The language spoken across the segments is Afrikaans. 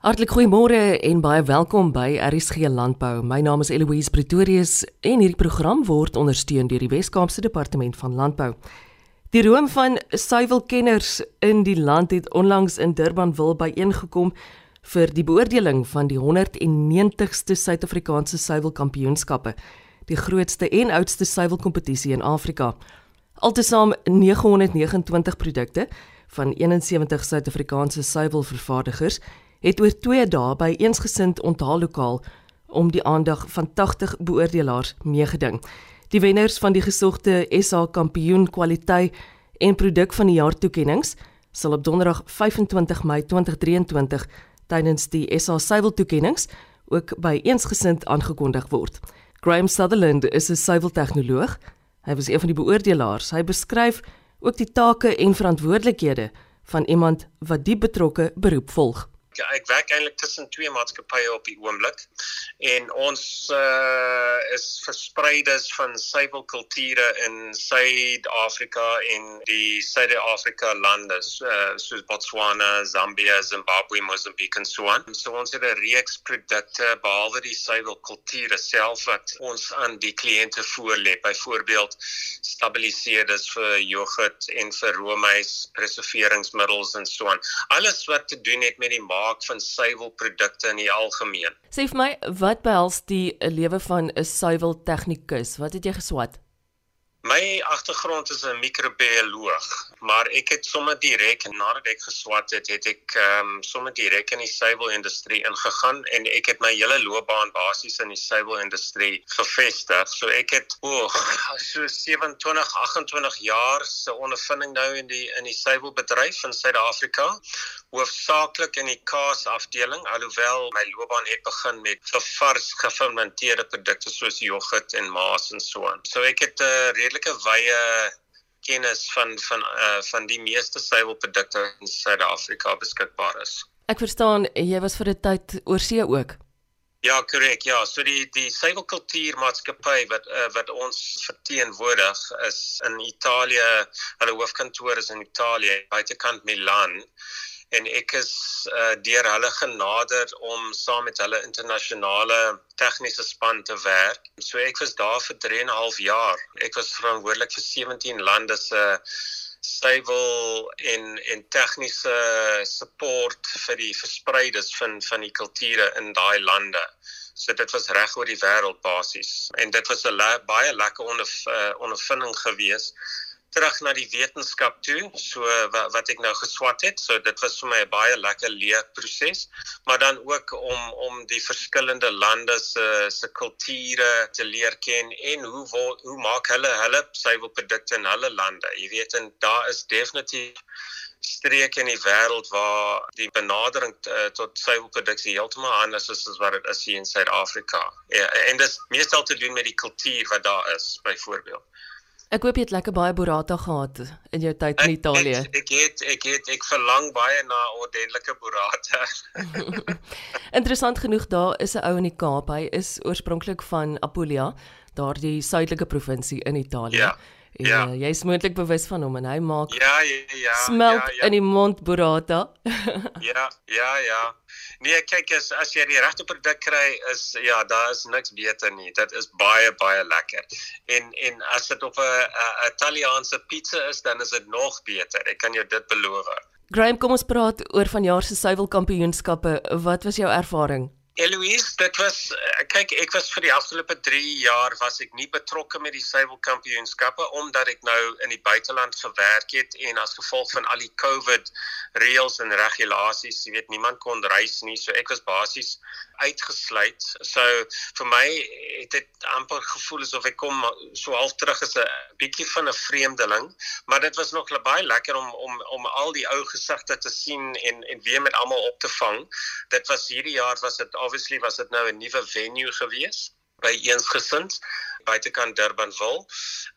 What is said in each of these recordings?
Hartlik goeiemôre en baie welkom by RSG Landbou. My naam is Eloise Pretorius en hierdie program word ondersteun deur die Wes-Kaapse Departement van Landbou. Die roem van suiwelkenners in die land het onlangs in Durbanville byeengekom vir die beoordeling van die 190ste Suid-Afrikaanse suiwelkampioenskappe, die grootste en oudste suiwelkompetisie in Afrika. Altesaam 929 produkte van 71 Suid-Afrikaanse suiwelvervaardigers het oor 2 dae by eensgesind onthaallokaal om die aandag van 80 beoordelaars meegeding. Die wenners van die gesogte SA Kampioen Kwaliteit en Produk van die Jaar toekenninge sal op Donderdag 25 Mei 2023 tydens die SA Suiwel toekenninge ook by eensgesind aangekondig word. Graham Sutherland is 'n suiweltegnoloog. Hy was een van die beoordelaars. Hy beskryf ook die take en verantwoordelikhede van iemand wat die betrokke beroep volg ek werk eintlik tussen twee maatskappye op die oomblik en ons uh, is verspreides van suiwelkulture in Suid-Afrika en die Suid-Afrika lande uh, soos Botswana, Zambia, Zimbabwe, Mozambique en so aan. So ons het 'n reeks produkte behalwe die suiwelkulture self wat ons aan die kliënte voorlê. Byvoorbeeld stabiliseerders vir jogurt en vir roomys, preserveringsmiddels en so aan. Alles wat te doen het met die maak van suiwelprodukte in die algemeen. Sê vir my, wat behels die lewe van 'n suiweltegnikus? Wat het jy geswat? My agtergrond is 'n microbioloog, maar ek het sommer direk nadat ek geswat het, het ek ehm um, sommer direk in die suiwelindustrie ingegaan en ek het my hele loopbaan basies in die suiwelindustrie gevestig. So ek het o, oh, so 27, 28 jaar se ondervinding nou in die in die suiwelbedryf in Suid-Afrika, hoofsaaklik in die kaas afdeling, alhoewel my loopbaan het begin met vars gefermenteerde produkte soos jogurt en maas en so aan. So ek het 'n uh, redelike wye kennis van van uh van die meeste suiwelprodukte in Suid-Afrika beskikbaar is. Ek verstaan jy was vir 'n tyd oor see ook. Ja, korrek. Ja, so die die suiwelkultuurmaatskappy wat uh, wat ons verteenwoordig is in Italië. Hulle hoofkantoor is in Italië, buitekant Milan en ek is uh, deur hulle genader om saam met hulle internasionale tegniese span te werk. So ek was daar vir 3 en 'n half jaar. Ek was verantwoordelik vir 17 lande se suiwel en en tegniese support vir die verspreides van van die kulture in daai lande. So dit was reg oor die wêreld basies en dit was 'n le baie lekker onder, uh, ondervinding geweest terug na die wetenskap toe so wat, wat ek nou geswat het so dit was vir my 'n baie lekker leerproses maar dan ook om om die verskillende lande se se kulture te leer ken en hoe hoe maak hulle hulle suiwelprodukte in hulle lande jy weet en daar is definitief streke in die wêreld waar die benadering uh, tot suiwelproduksie heeltemal anders is as wat dit is hier in Suid-Afrika. Ja, en dit is meestal te doen met die kultuur wat daar is, byvoorbeeld. Ek hoop jy het lekker baie burrata gehad in jou tyd in Italië. Ek, ek het ek het ek verlang baie na ordentlike burrata. Interessant genoeg daar is 'n ou in die Kaap. Hy is oorspronklik van Apulia, daardie suidelike provinsie in Italië. Ja. En, ja. Uh, jy is moontlik bewus van hom en hy maak Ja, ja, ja. Smelt ja, ja. in die mond burrata. ja, ja, ja. Nee, kyk as as jy die regte produk kry is ja, daar is niks beter nie. Dit is baie baie lekker. En en as dit op 'n Italiaanse pizza is, dan is dit nog beter. Ek kan jou dit beloof. Graham, kom ons praat oor vanjaar se suiwelkampioenskappe. Wat was jou ervaring? Eloise, dit was eh, kyk ek was vir die afgelope 3 jaar was ek nie betrokke met die suiwelkampioenskappe omdat ek nou in die buiteland gewerk het en as gevolg van al die COVID reëls en regulasies, jy weet niemand kon reis nie, so ek was basies uitgesluit. So vir my het dit amper gevoel asof ek kom so half terug as 'n bietjie van 'n vreemdeling, maar dit was nog baie lekker om om om al die ou gesigte te sien en en weer met almal op te vang. Dit was hierdie jaar was dit obviously was dit nou 'n nuwe venue gewees by eensgesind buitekant Durbanville.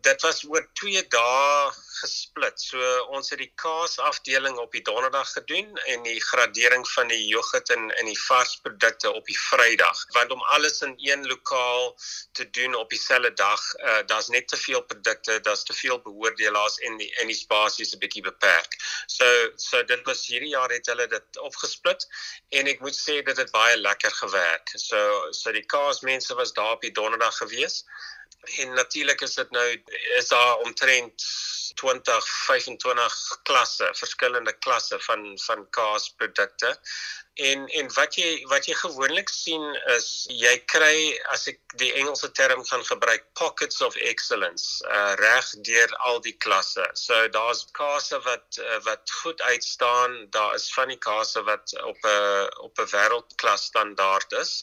Dit was oor 2 dae gesplit. So ons het die kaas afdeling op die donderdag gedoen en die gradering van die jogurt en en die varsprodukte op die Vrydag. Want om alles in een lokaal te doen op dieselfde dag, uh, daar's net te veel produkte, daar's te veel beoordelaars en die en die spasie is 'n bietjie beperk. So so dit was hierdie jaar het hulle dit opgesplit en ek moet sê dit het baie lekker gewerk. So so die kaasmense was daar op die donderdag gewees en natuurlik is dit nou is daar omtrent 20 25 klasse verskillende klasse van van kaasprodukte en en wat jy wat jy gewoonlik sien is jy kry as ek die Engelse term gaan gebruik pockets of excellence uh, reg deur al die klasse so daar's kaase wat uh, wat goed uitstaan daar is van die kaase wat op 'n op 'n wêreldklas standaard is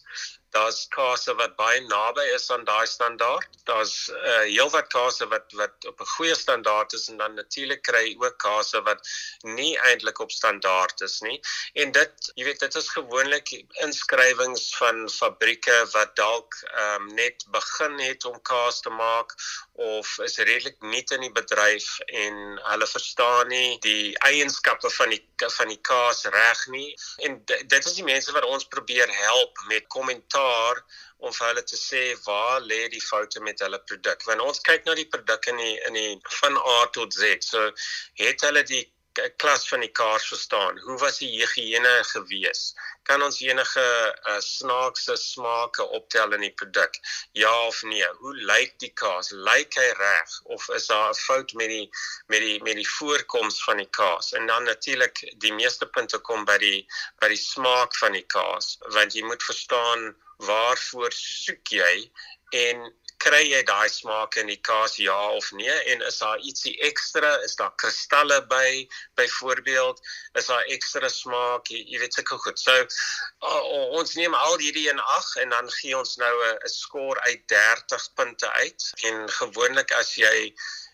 daar's kase wat baie naby is aan daai standaard. Daar's uh heelwat kase wat wat op 'n goeie standaard is en dan natuurlik kry jy ook kase wat nie eintlik op standaard is nie. En dit, jy weet, dit is gewoonlik inskrywings van fabrieke wat dalk ehm um, net begin het om kaas te maak of is redelik nuut in die bedryf en hulle verstaan nie die eienskappe van die van die kaas reg nie. En dit is die mense wat ons probeer help met kommentaar om vir hulle te sê waar lê die foute met hulle produk. Want ons kyk na die produk in die in die van A tot Z. So het hulle die klas van die kaars verstaan. Hoe was die higiëne gewees? Kan ons enige uh, snaakse smake optel in die produk? Ja of nee? Hoe lyk die kaas? Lyk hy reg of is daar 'n fout met die met die met die voorkoms van die kaas? En dan natuurlik die meeste punte kom by die by die smaak van die kaas, want jy moet verstaan waarvoor soek jy en kry jy daai smaak in die kaas ja of nee? En is daar ietsie ekstra? Is daar kristalle by? Byvoorbeeld is daar ekstra smaak? Jy, jy weet seker goed. So oh, ons neem al hierdie in ag en dan gee ons nou 'n skoor uit 30 punte uit. En gewoonlik as jy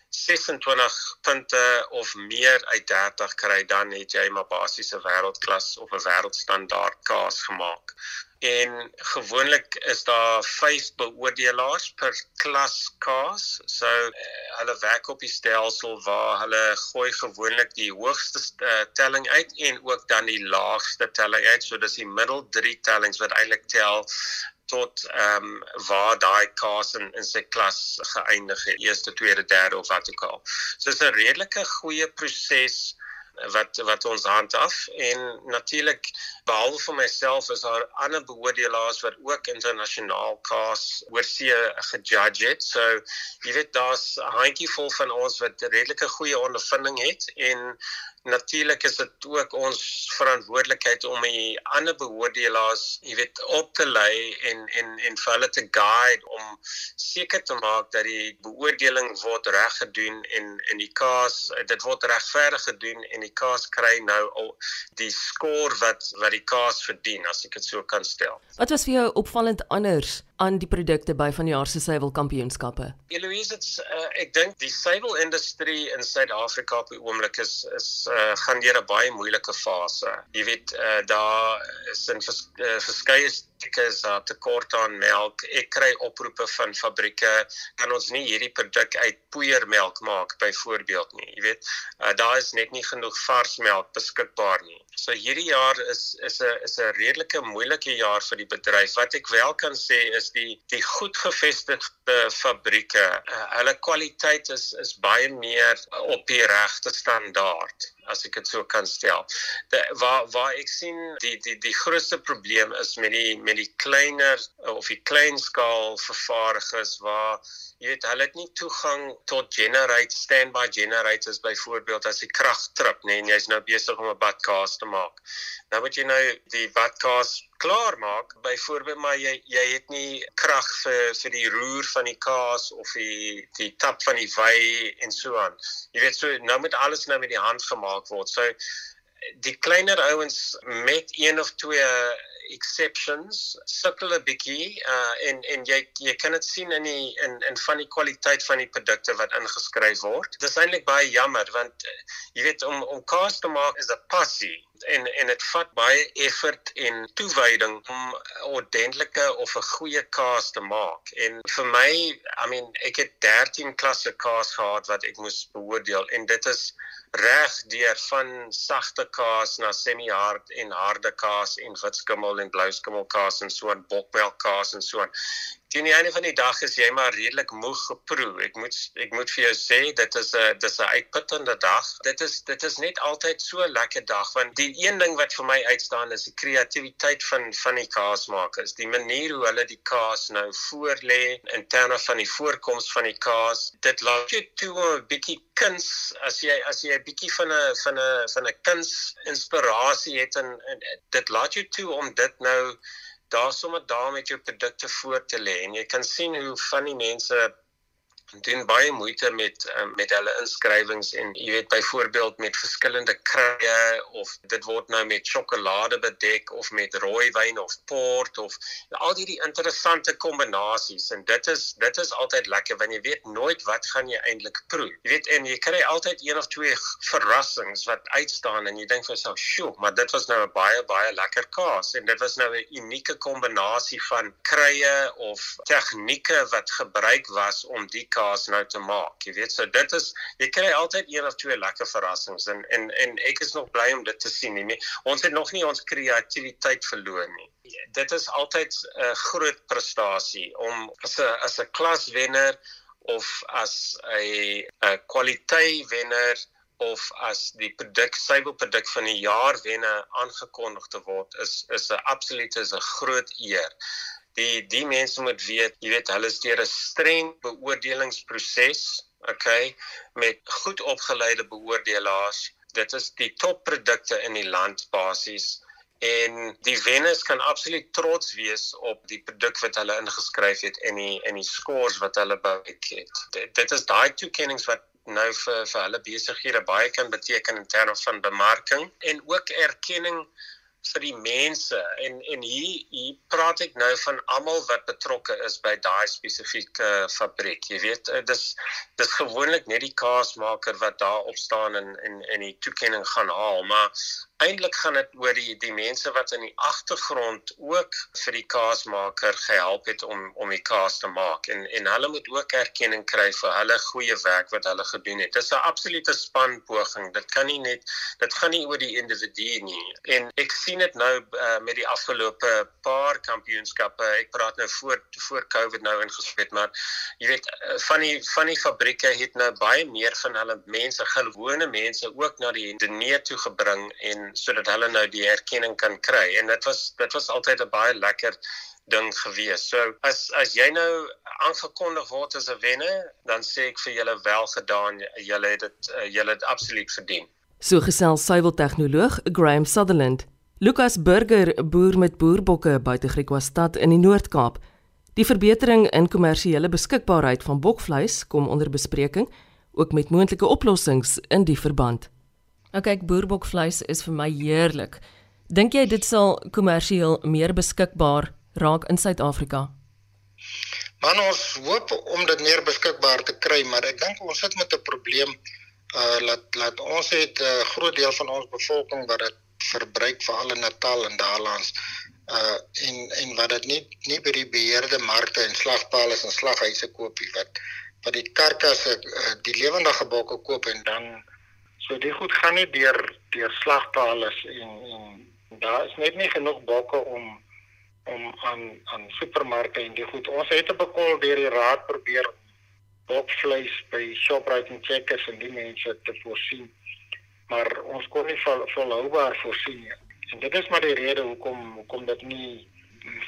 26 punte of meer uit 30 kry dan het jy maar basiese wêreldklas of 'n wêreldstandaard kaas gemaak en gewoonlik is daar 5 beoordelaars per klas kaas. So uh, hulle werk op die stelsel waar hulle gooi gewoonlik die hoogste uh, telling uit en ook dan die laagste telling uit. So dis die middel 3 tellings wat eintlik tel tot ehm um, waar daai kaas in in sy klas geëindig het, eerste, tweede, derde of wat ook al. So dis 'n redelike goeie proses wat wat ons handhaaf en natuurlik behalwe vir myself is daar ander beoordelaars wat ook internasionaal kaas oorsee gejudge het. So jy weet daar's 'n handjievol van ons wat redelike goeie ondervinding het en natuurlik is dit ook ons verantwoordelikheid om die ander beoordelaars, jy weet, op te lei en en en vir hulle te guide om seker te maak dat die beoordeling word reg gedoen en en die kaas dit word regverdig gedoen en die kaas kry nou al die skoor wat wat die kaas verdien as ek dit so kan stel. Wat was vir jou opvallend anders aan die produkte by van die jaar se suiwelkampioenskappe? Eloise, dit's uh, ek dink die suiwelindustrie in Suid-Afrika op die oomblik is is uh, gaan deur 'n baie moeilike fase. Jy weet, uh, daar is 'n vers, uh, verskeie is daar tekort aan melk. Ek kry oproepe van fabrieke kan ons nie hierdie produk uit poeiermelk maak byvoorbeeld nie. Jy weet, uh, daar is net nie genoeg vars melk beskikbaar nie. So hierdie jaar is is 'n is 'n redelike moeilike jaar vir die bedryf. Wat ek wel kan sê is die die goed gevestigde fabrieke, uh, hulle kwaliteit is is baie meer op die regte standaard as ek dit so kan stel. De, waar waar ek sien die die die grootste probleem is met die met die kleiner of die kleinskaal vervaardigers waar jy weet hulle het nie toegang tot generate standby generators byvoorbeeld as die krag trip nê nee, en jy's nou besig om 'n badkaas te maak. Nou moet jy nou die badkaas klaar maak byvoorbeeld maar jy jy het nie krag vir vir die roer van die kaas of die die tap van die wy en so aan. Jy weet so nou moet alles nou met die hand gemaak word. So die kleiner ouens met een of twee exceptions sukkel 'n bietjie uh en en jy jy kan dit sien in die in in van die kwaliteit van die produkte wat ingeskryf word. Dit is eintlik baie jammer want uh, jy weet om om kaas te maak is 'n passie. en en dit vat baie effort en toewyding om 'n ordentlike of 'n goeie kaas te maak. En vir my, I mean, ek het 13 klasse kaas gehad wat ek moes beoordeel en dit is reg deur van sagte kaas na semi-hard en harde kaas en witskimmel en blouskimmel kaas en so 'n bokmelk kaas en so 'n teen die einde van die dag is jy maar redelik moeg geproe. Ek moet ek moet vir jou sê dit is 'n dis 'n uitputtende dag. Dit is dit is net altyd so 'n lekker dag want die een ding wat vir my uitstaan is die kreatiwiteit van van die kaasmakers. Die manier hoe hulle die kaas nou voorlê in terme van die voorkoms van die kaas. Dit laat jou toe 'n bietjie kuns as jy as jy 'n bietjie van 'n van 'n van 'n kuns inspirasie het en, en dit laat jou toe om dit nou daar sommer daar met jou produkte voor te lê en jy kan sien hoe van die mense doen baie moeite met um, met hulle inskrywings en jy weet byvoorbeeld met verskillende krye of dit word nou met sjokolade bedek of met rooi wyn of port of al hierdie interessante kombinasies en dit is dit is altyd lekker want jy weet nooit wat gaan jy eintlik proe. Jy weet en jy kry altyd een of twee verrassings wat uitstaan en jy dink vir jouself sjoe maar dit was nou 'n baie baie lekker kaas. En dit was nou 'n unieke kombinasie van krye of tegnieke wat gebruik was om die kaas nou te maak. Jy weet, so dit is jy kry altyd een of twee lekker verrassings en en en ek is nog bly om dit te sien nie. Ons het nog nie ons kreatiwiteit verloor nie. Dit is altyd 'n uh, groot prestasie om as 'n as 'n klaswenner of as 'n 'n kwaliteit wenner of as die produk suiwelproduk van die jaar wenne aangekondig te word is is 'n absolute is 'n groot eer die die mense moet weet, jy weet hulle is deur 'n streng beoordelingsproses, okay, met goed opgeleide beoordelaars. Dit is die topprodukte in die land basies en die wenners kan absoluut trots wees op die produk wat hulle ingeskryf het en die en die scores wat hulle bereik het. Dit, dit is daai toekenninge wat nou vir vir hulle besighede baie kan beteken in terme van bemarking en ook erkenning vir die mense en en hier hier praat ek nou van almal wat betrokke is by daai spesifieke fabriek. Jy weet, eh, dis dis gewoonlik net die kaasmaker wat daar op staan en en en die toekenning gaan haal, maar eintlik gaan dit oor die die mense wat in die agtergrond ook vir die kaasmaker gehelp het om om die kaas te maak en en hulle moet ook erkenning kry vir hulle goeie werk wat hulle gedoen het. Dis 'n absolute spanpoging. Dit kan nie net dit gaan nie oor die individu nie. En ek sien dit nou uh, met die afgelope paar kampioenskappe. Ek praat nou voor voor Covid nou ingespet, maar jy weet uh, van die van die fabrieke het nou baie meer van hulle mense, gewone mense ook na die diner toe gebring en sodat hulle nou die erkenning kan kry en dit was dit was altyd 'n baie lekker ding gewees. So as as jy nou aangekondig word as 'n wenner, dan sê ek vir julle wel gedaan. Julle het dit uh, julle het absoluut verdien. So gesels suiwel tegnoloog Graham Sutherland. Lucas Burger boer met boerbokke buite Griquastad in die Noord-Kaap. Die verbetering in kommersiële beskikbaarheid van bokvleis kom onder bespreking, ook met moontlike oplossings in die verband. Nou kyk, boerbokvleis is vir my heerlik. Dink jy dit sal kommersieel meer beskikbaar raak in Suid-Afrika? Man ons hoop om dit meer beskikbaar te kry, maar ek dink ons sit met 'n probleem. Uh laat laat ons het 'n uh, groot deel van ons bevolking wat dit verbruik veral in Natal en Daarlands uh en en wat dit nie nie by die beheerde markte en slagpale en slaghuise koop nie wat wat die karkasse uh, die lewendige bokke koop en dan So die goed gaan nie deur deur slagpale en en daar is net nie genoeg bokke om om aan aan supermarkte en die goed. Ons het 'n kol deur die raad probeer bokvleis by Shoprite en Checkers en die mense te voorsien. Maar ons kon nie vol, volhoubaar voorsien nie. En dit is maar die rede hoekom hoekom dit nie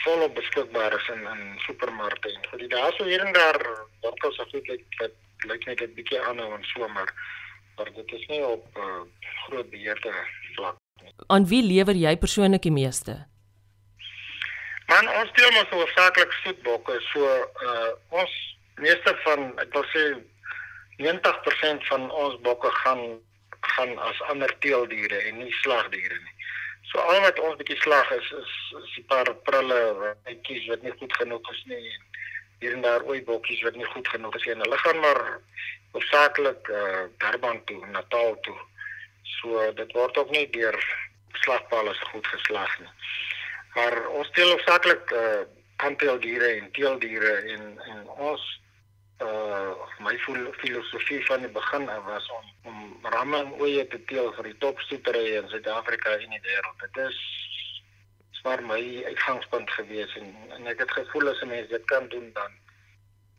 volop beskikbaar is in in supermarkte en vir die daar sou hier en daar winkels af dit wat lyk net 'n bietjie aanhou en so maar maar dit is nie op uh, groot beheerde vlak nie. Aan wie lewer jy persoonlik die meeste? Man, ons deel maar so saaklik soetbokke, so uh ons meeste van ek wil sê 90% van ons bokke gaan gaan as ander teeldiere en nie slagdiere nie. So al wat ons bietjie slag is is, is 'n paar prille netjies wat nie goed genoeg is nie en hier en daar ooi bokkies wat nie goed genoeg is nie. Hulle gaan maar hoofsaaklik uh, Durban toe, Natal toe. So dit word ook nie deur slagpale se goed geslag nie. Maar ons teel hoofsaaklik uh eh, aanteeldiere en teeldiere en en ons uh my filosofie van die begin af was om om ramme en oeye te teel vir die topstoetery in Suid-Afrika en die wêreld. Dit is swaar my uitgangspunt gewees en en ek het gevoel as 'n mens dit kan doen dan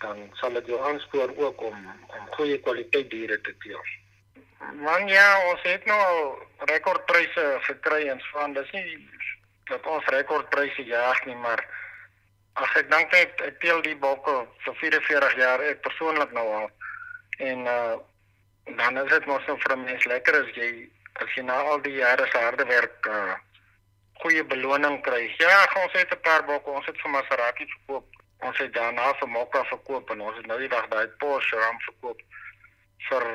dan sal dit jou aanspoor ook om om goeie kwaliteit diere te teel. Man ja, ons het nou al rekordpryse gekry en swaan. Dis nie dat ons rekordpryse jaag nie, maar ag ek dink net ek teel die bokke vir 44 jaar ek persoonlik nou al. En uh dan is dit mos nou vir 'n mens lekker as jy as jy na al die jare se harde werk uh goeie beloning kry. Ja, ons het 'n paar bokke, ons het vir Maserati verkoop. Ons het daarna vir Mokka verkoop en ons het nou die dag daai Porsche Ram verkoop vir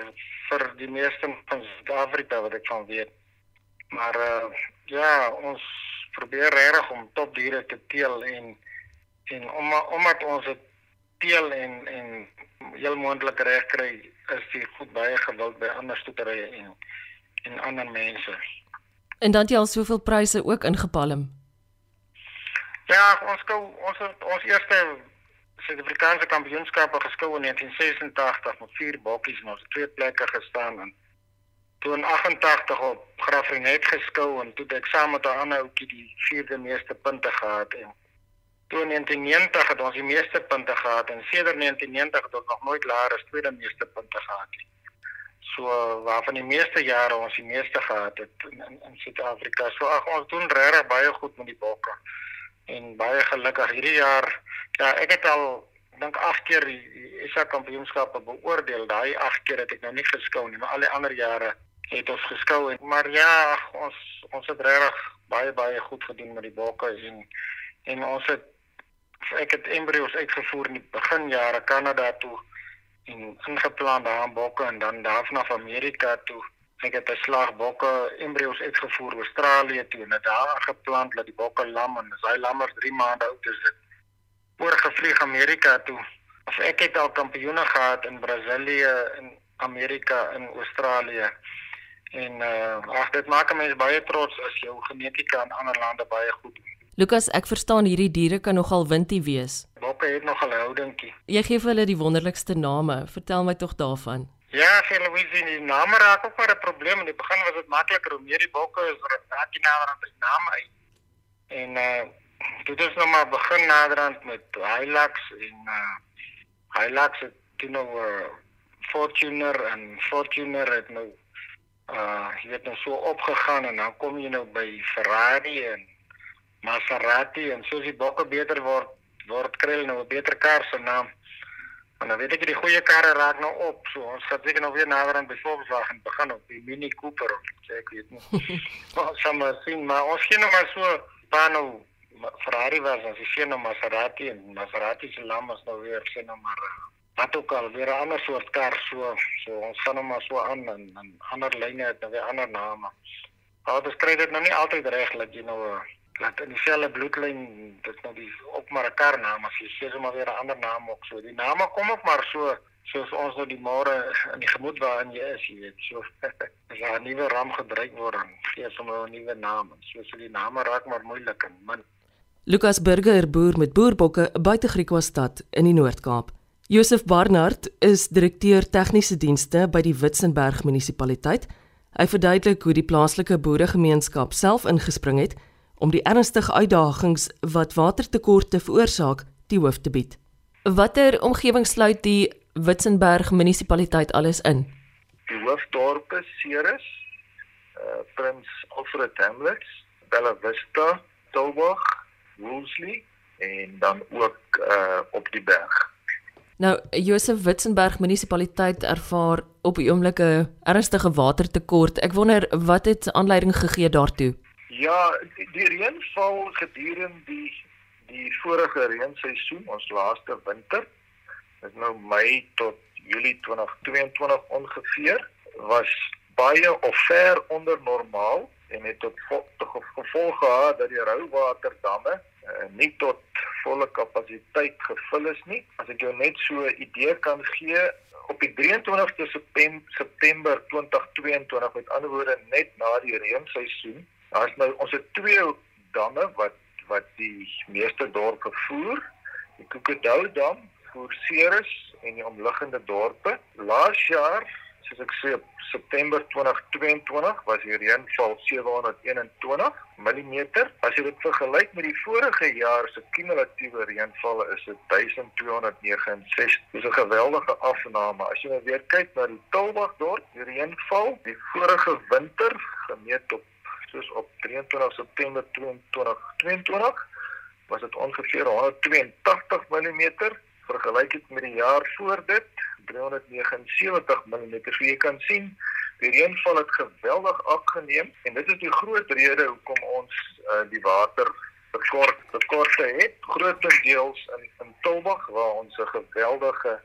vir die meeste van Suid-Afrika wat ek van weet. Maar uh ja, ons probeer regtig om topdiere te teel en en om omdat ons dit teel en en heel moontlik reg kry, is dit goed baie gewild by ander stoeterye en en ander mense. En dan het jy al soveel pryse ook ingepalm. Ja, ons gou ons ons eerste Suid-Afrikaanse kampioenskappe geskou in 1986 met vier bokkies en ons het twee plekke gestaan en toe in 88 op Graafrenet geskou en toe ek saam met 'n ander ouetjie die vierde meeste punte gehad en toe in 1990 het ons die meeste punte gehad en sedert 1990 het ons nog nooit laer as tweede meeste punte gehad nie. So waarvan die meeste jare ons die meeste gehad het in in, in Suid-Afrika. So ag ons doen regtig baie goed met die bokke en baie gelukkig hierdie jaar. Ja ek het al dink 8 keer die SA kampioenskappe beoordeel. Daai 8 keer het ek nou nie geskou nie maar al die ander jare het ons geskou. En maar ja ons ons het regtig baie baie goed gedoen met die bokke en en ons het ek het embryos uitgevoer in die beginjare Kanada toe en ingeplant daar in bokke en dan daarna van Amerika toe Ek het 'n slag bokke embryos uitgevoer Australië toe en daar geplant dat die bokke lam en sy lammers 3 maande oud is dit oorgevlieg Amerika toe. Of ek het al kampioene gehad in Brasilië en Amerika en Australië. En uh ag dit maak my baie trots as jou genetika in ander lande baie goed. Lukas, ek verstaan hierdie diere kan nogal wintie wees. Bokke het nogal 'n houdingkie. Jy gee vir hulle die wonderlikste name. Vertel my tog daarvan. Ja, vir Louise, die name raak ook maar 'n probleem. In die begin was dit makliker om meer die bokke is raak die nader aan die naam uit. En uh dit is nou maar begin naderhand met Hilux en uh Hilux het toe nou uh, Fortuner en Fortuner het nou uh jy weet nou so opgegaan en dan kom jy nou by Ferrari en Maserati en soos die bokke beter word word kry hulle nou 'n beter kar se naam. En dan weet ek die goeie karre raak nou op. So ons gaan seker nou weer nader aan Volkswagen begin op die Mini Cooper of sê ek weet nie. Maar sommer sien maar ons sien nou maar so Pano Ferrari was as jy sien nou Maserati en Maserati se is nou weer sien nou maar wat ook al weer 'n ander soort kar so so ons gaan nou maar so aan en, en ander lyne het nou weer ander name. Maar dit skryf dit nou nie altyd reg dat jy nou laat in dieselfde bloedlyn dit nou die ook maar 'n kar naam as jy sê sommer weer 'n ander naam ook so. Die name kom ook maar so soos ons nou die môre in die gemoed waarin jy is, jy weet. So as 'n nuwe ram gebruik word dan gee sommer 'n nuwe naam. So so die name raak maar moeilik en min. Lukas Burger boer met boerbokke buite Griquastad in die Noord-Kaap. Josef Barnard is direkteur tegniese dienste by die Witzenberg munisipaliteit. Hy verduidelik hoe die plaaslike boeregemeenskap self ingespring het om die ernstige uitdagings wat watertekorte veroorsaak te hoof te bied. Watter omgewing sluit die Witzenberg munisipaliteit alles in? Die hoofdorpe Ceres, uh, Prins Alfred Hamlets, Bella Vista, Tilburg, Woolsley en dan ook uh, op die berg. Nou, Josef Witzenberg munisipaliteit ervaar op die oomblik 'n ernstige watertekort. Ek wonder wat het aanleiding gegee daartoe? Ja, die, reënval gedurende die die vorige reenseisoen, ons laaste winter, is nou Mei tot Julie 2022 ongeveer, was baie of ver onder normaal en het tot, gevolg gehad dat die rouwaterdamme uh, nie tot volle kapasiteit gevul is nie. As ek jou net so 'n idee kan gee, op die 23ste September 2022, met ander woorde net na die reenseisoen, Daar's nou ons het twee damme wat wat die meeste dorpe voer. Die Kokodou dam voer Ceres en die omliggende dorpe. Laas jaar soos ek sê September 2022 was die reënval 721 mm. As jy dit vergelyk met die vorige jaar se kumulatiewe reënvalle is dit 1269. Dis 'n geweldige afname. As jy nou weer kyk na die Tulbagdorp, die reënval die vorige winter gemeet op soos op 23 September 2022 was dit ongeveer 182 mm vergelyk dit met die jaar voor dit 379 mm. So jy kan sien die reënval het geweldig afgeneem en dit is die groot rede hoekom ons uh, die water tekort tekorte het grootendeels in in Tulbag waar ons 'n geweldige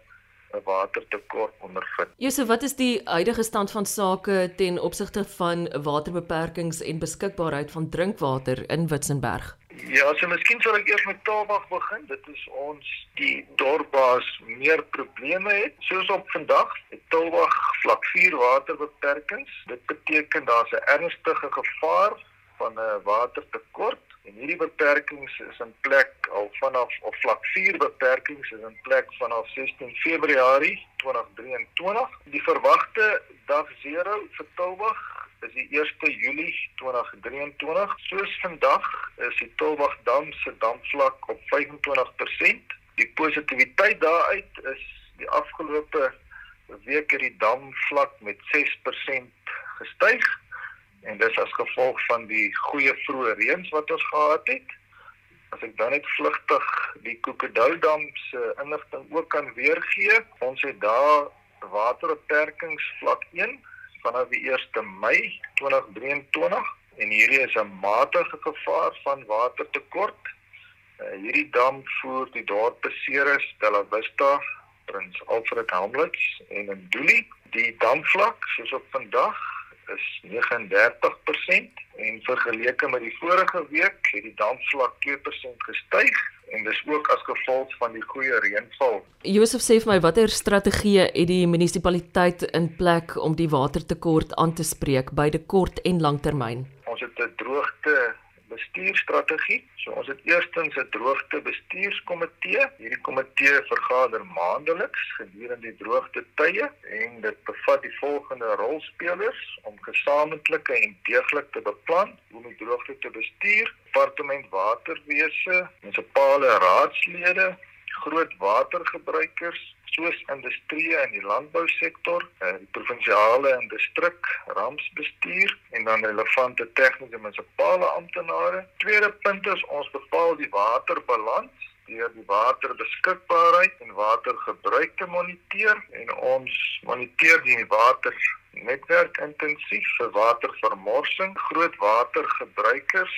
'n watertekort ondervind. Jose, wat is die huidige stand van sake ten opsigte van waterbeperkings en beskikbaarheid van drinkwater in Witzenberg? Ja, so miskien sal ek eers met Taalbag begin. Dit is ons die dorp waar meer probleme het. Soos op vandag, het Taalbag vlak 4 waterbeperkings. Dit beteken daar's 'n ernstige gevaar van 'n watertekort en hierdie beperkings is in plek al vanaf of vlak 4 beperkings is in plek vanaf 16 Februarie 2023. Die verwagte dag 0 vir Taalbag is die 1 Julie 2023. Soos vandag is die Tolwagdam se damvlak op 25%. Die positiwiteit daaruit is die afgelope week het die damvlak met 6% gestyg en dis as gevolg van die goeie vroeë reëns wat ons gehad het. As ek dan net vlugtig die Kokodou dam se inligting ook kan weergee, ons het daar waterbeperkings vlak 1 vanaf die 1 Mei 2023 en hierdie is 'n matige gevaar van watertekort. Uh, hierdie dam voer die dorpe Ceres, Bella Vista, Prins Alfred Hamlets en Nduli. Die damvlak soos op vandag is 39% en vergeleke met die vorige week het die damvlak 2% gestyg en dis ook as gevolg van die goeie reënval. Josef sê vir my watter strategieë het die munisipaliteit in plek om die watertekort aan te spreek beide kort en langtermyn? Ons het 'n droogte bestuurstrategie. So ons het eerstens 'n droogte bestuurskomitee. Hierdie komitee vergader maandeliks gedurende die droogte tye en dit bevat die volgende rolspelers om gesamentlike en deeglik te beplan hoe om die droogte te bestuur: Departement Waterwese, munisipale raadslede, groot watergebruikers soos industrie en die landbousektor, eh, die provinsiale en distrik rampsbestuur en dan relevante tegniese munisipale amptenare. Tweede punt is ons bepaal die waterbalans deur die waterbeskikbaarheid en watergebruik te moniteer en ons moniteer die water netwerk intensief vir watervermorsing, groot watergebruikers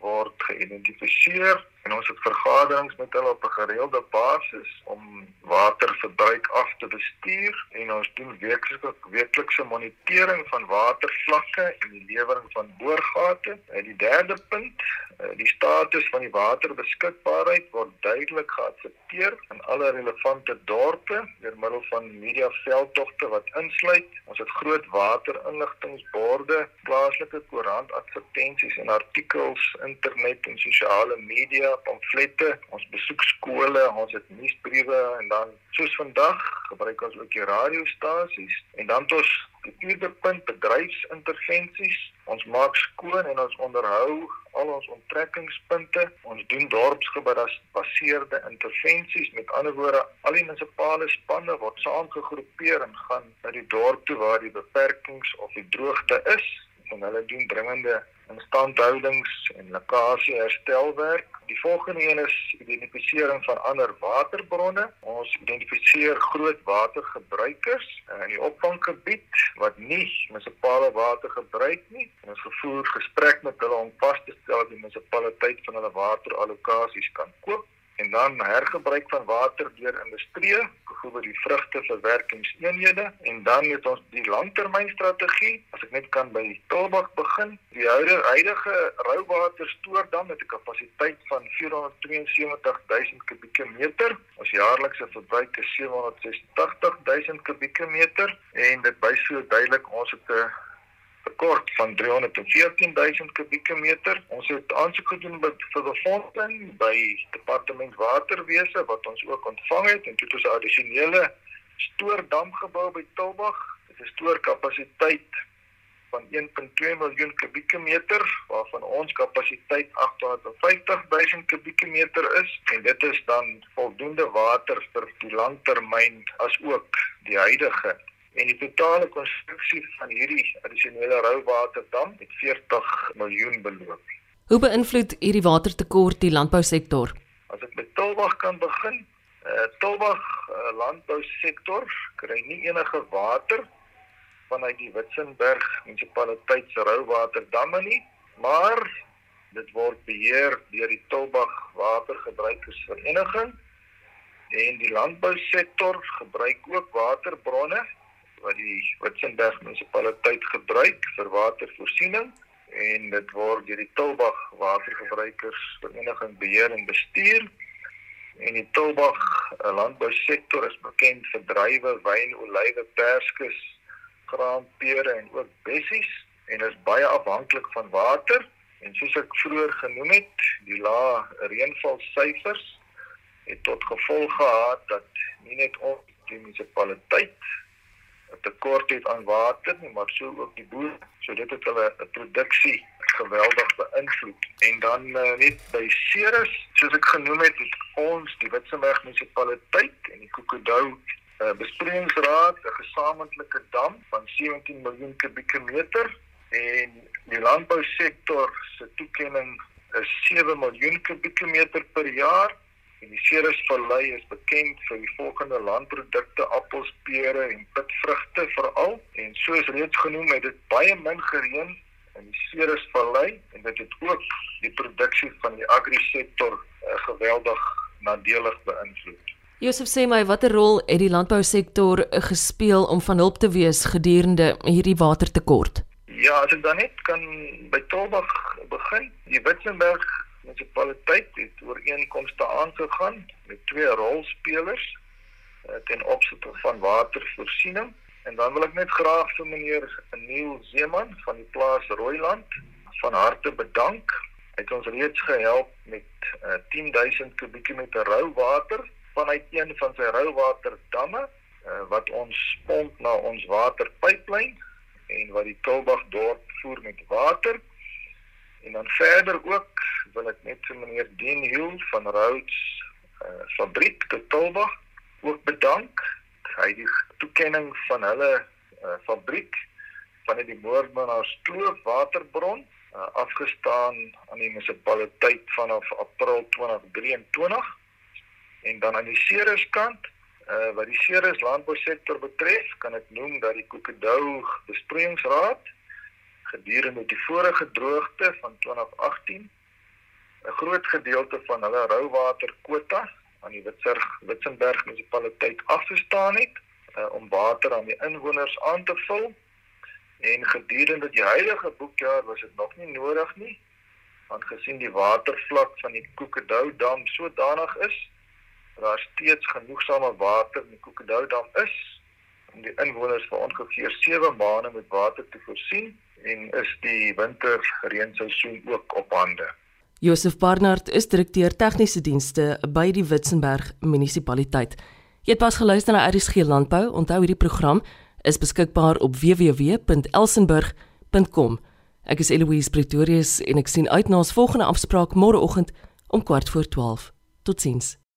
word geïdentifiseer en ons het vergaderings met hulle op 'n gereelde basis om waterverbruik af te bestuur en ons doen weeklikse weeklikse monitering van watervlakke en die lewering van boorgate. En die derde punt, eh, die status van die waterbeskikbaarheid word duidelik geaksepteer in alle relevante dorpe deur middel van media veldtogte wat insluit ons het groot waterinligtingborde, plaaslike koerant advertensies en artikels, internet en sosiale media pamflette, ons besoek skole, ons het nuusbriewe en dan soos vandag gebruik ons ook die radiostasies en dan het ons die vierde punt bedryfsintervensies. Ons maak skoon en ons onderhou al ons onttrekkingspunte. Ons doen dorpsgebaseerde intervensies. Met ander woorde, al die munisipale spanne word saamgegroepeer en gaan na die dorp toe waar die beperkings of die droogte is en hulle doen dringende instandhoudings en lekkasie herstelwerk. Die volgende een is identifisering van ander waterbronne. Ons identifiseer groot watergebruikers in die opvanggebied wat nie munisipale water gebruik nie. Ons voer gesprek met hulle om vas te stel dat die munisipaliteit van hulle waterallokasies kan koop en dan hergebruik van water deur industrie, byvoorbeeld die vrugteverwerkingseenhede en dan het ons die langtermynstrategie. As ek net kan by Tolbag begin, die huidige rouwaterstoordam het 'n kapasiteit van 472 000 kubieke meter. Ons jaarlikse verbruik is 786 000 kubieke meter en dit wys so duidelik ons het 'n tekort van 314000 kubieke meter. Ons het aansoek gedoen by vir befondsing by Departement Waterwese wat ons ook ontvang het en dit is 'n addisionele stoordam gebou by Tilbag. Dit is stoorkapasiteit van 1.2 miljoen kubieke meter waarvan ons kapasiteit 850 000 kubieke meter is en dit is dan voldoende water vir die langtermyn as ook die huidige en die totale konstruksie van hierdie addisionele rouwaterdam het 40 miljoen beloop. Hoe beïnvloed hierdie watertekort die landbousektor? As ek met Tilbag kan begin, eh uh, Tilbag uh, landbousektor kry nie enige water vanuit die Witzenberg munisipaliteit se rouwaterdamme nie, maar dit word beheer deur die Tilbag Watergebruikersvereniging en die landbousektor gebruik ook waterbronne wat die Witzenberg munisipaliteit gebruik vir watervoorsiening en dit word deur die Tilbag Watergebruikersvereniging beheer en bestuur en die Tilbag eh, landbousektor is bekend vir druiwe, wyn, olywe, perskes, graan, pere en ook bessies en is baie afhanklik van water en soos ek vroeër genoem het, die lae reënvalsyfers het tot gevolg gehad dat nie net ons die munisipaliteit 'n tekort het aan water nie, maar so ook die boere. So dit het hulle 'n produksie geweldig beïnvloed. En dan uh, net by Ceres, soos ek genoem het, het ons die Witsenberg munisipaliteit en die Kokodou uh, besproeiingsraad 'n gesamentlike dam van 17 miljoen kubieke meter en die landbousektor se toekenning is 7 miljoen kubieke meter per jaar En die Ceresvallei is bekend vir die volgende landprodukte: appels, pere en pitvrugte veral. En soos reeds genoem, het dit baie min gereën in die Ceresvallei en dit het ook die produksie van die agri-sektor uh, geweldig nadelig beïnvloed. Josef sê my watter rol het die landbousektor gespeel om van hulp te wees gedurende hierdie watertekort? Ja, as ek dan net kan by Tolbag begin, die Witzenberg munisipaliteit het ooreenkomste aangegaan met twee rolspelers uh, ten opsigte van watervoorsiening en dan wil ek net graag vir meneer Neil Zeeman van die plaas Rooiland van harte bedank. Hy het ons reeds gehelp met uh, 10000 kubieke meter rou water vanuit een van sy rouwaterdamme uh, wat ons pomp na ons waterpyplyn en wat die Kulbag dorp voer met water. En dan verder ook wil ek net vir meneer Dean Hill van Rhodes uh, fabriek te Tolbag ook bedank. Hy die toekenning van hulle uh, fabriek van die Moordmanaar Kloof waterbron uh, afgestaan aan die munisipaliteit vanaf April 2023. En dan aan die Ceres kant uh, wat die Ceres landbousektor betref, kan ek noem dat die Kokedou besproeiingsraad gedurende die vorige droogte van 2018 'n groot gedeelte van hulle rouwaterkwota aan die Witserg Witzenberg munisipaliteit afgestaan het uh, om water aan die inwoners aan te vul en gedurende die huidige boekjaar was dit nog nie nodig nie aangesien die watervlak van die Kokedou dam sodanig is daar steeds genoegsame water in die Kokedou dam is om die inwoners vir ongeveer 7 maande met water te voorsien en is die winterreenseisoen ook op hande. Josef Barnard is direkteur tegniese dienste by die Witzenberg munisipaliteit. Jy het pas geluister na RSG Landbou. Onthou hierdie program is beskikbaar op www.elsenburg.com. Ek is Eloise Pretorius en ek sien uit na ons volgende afspraak môreoggend om 12:15. Totsiens.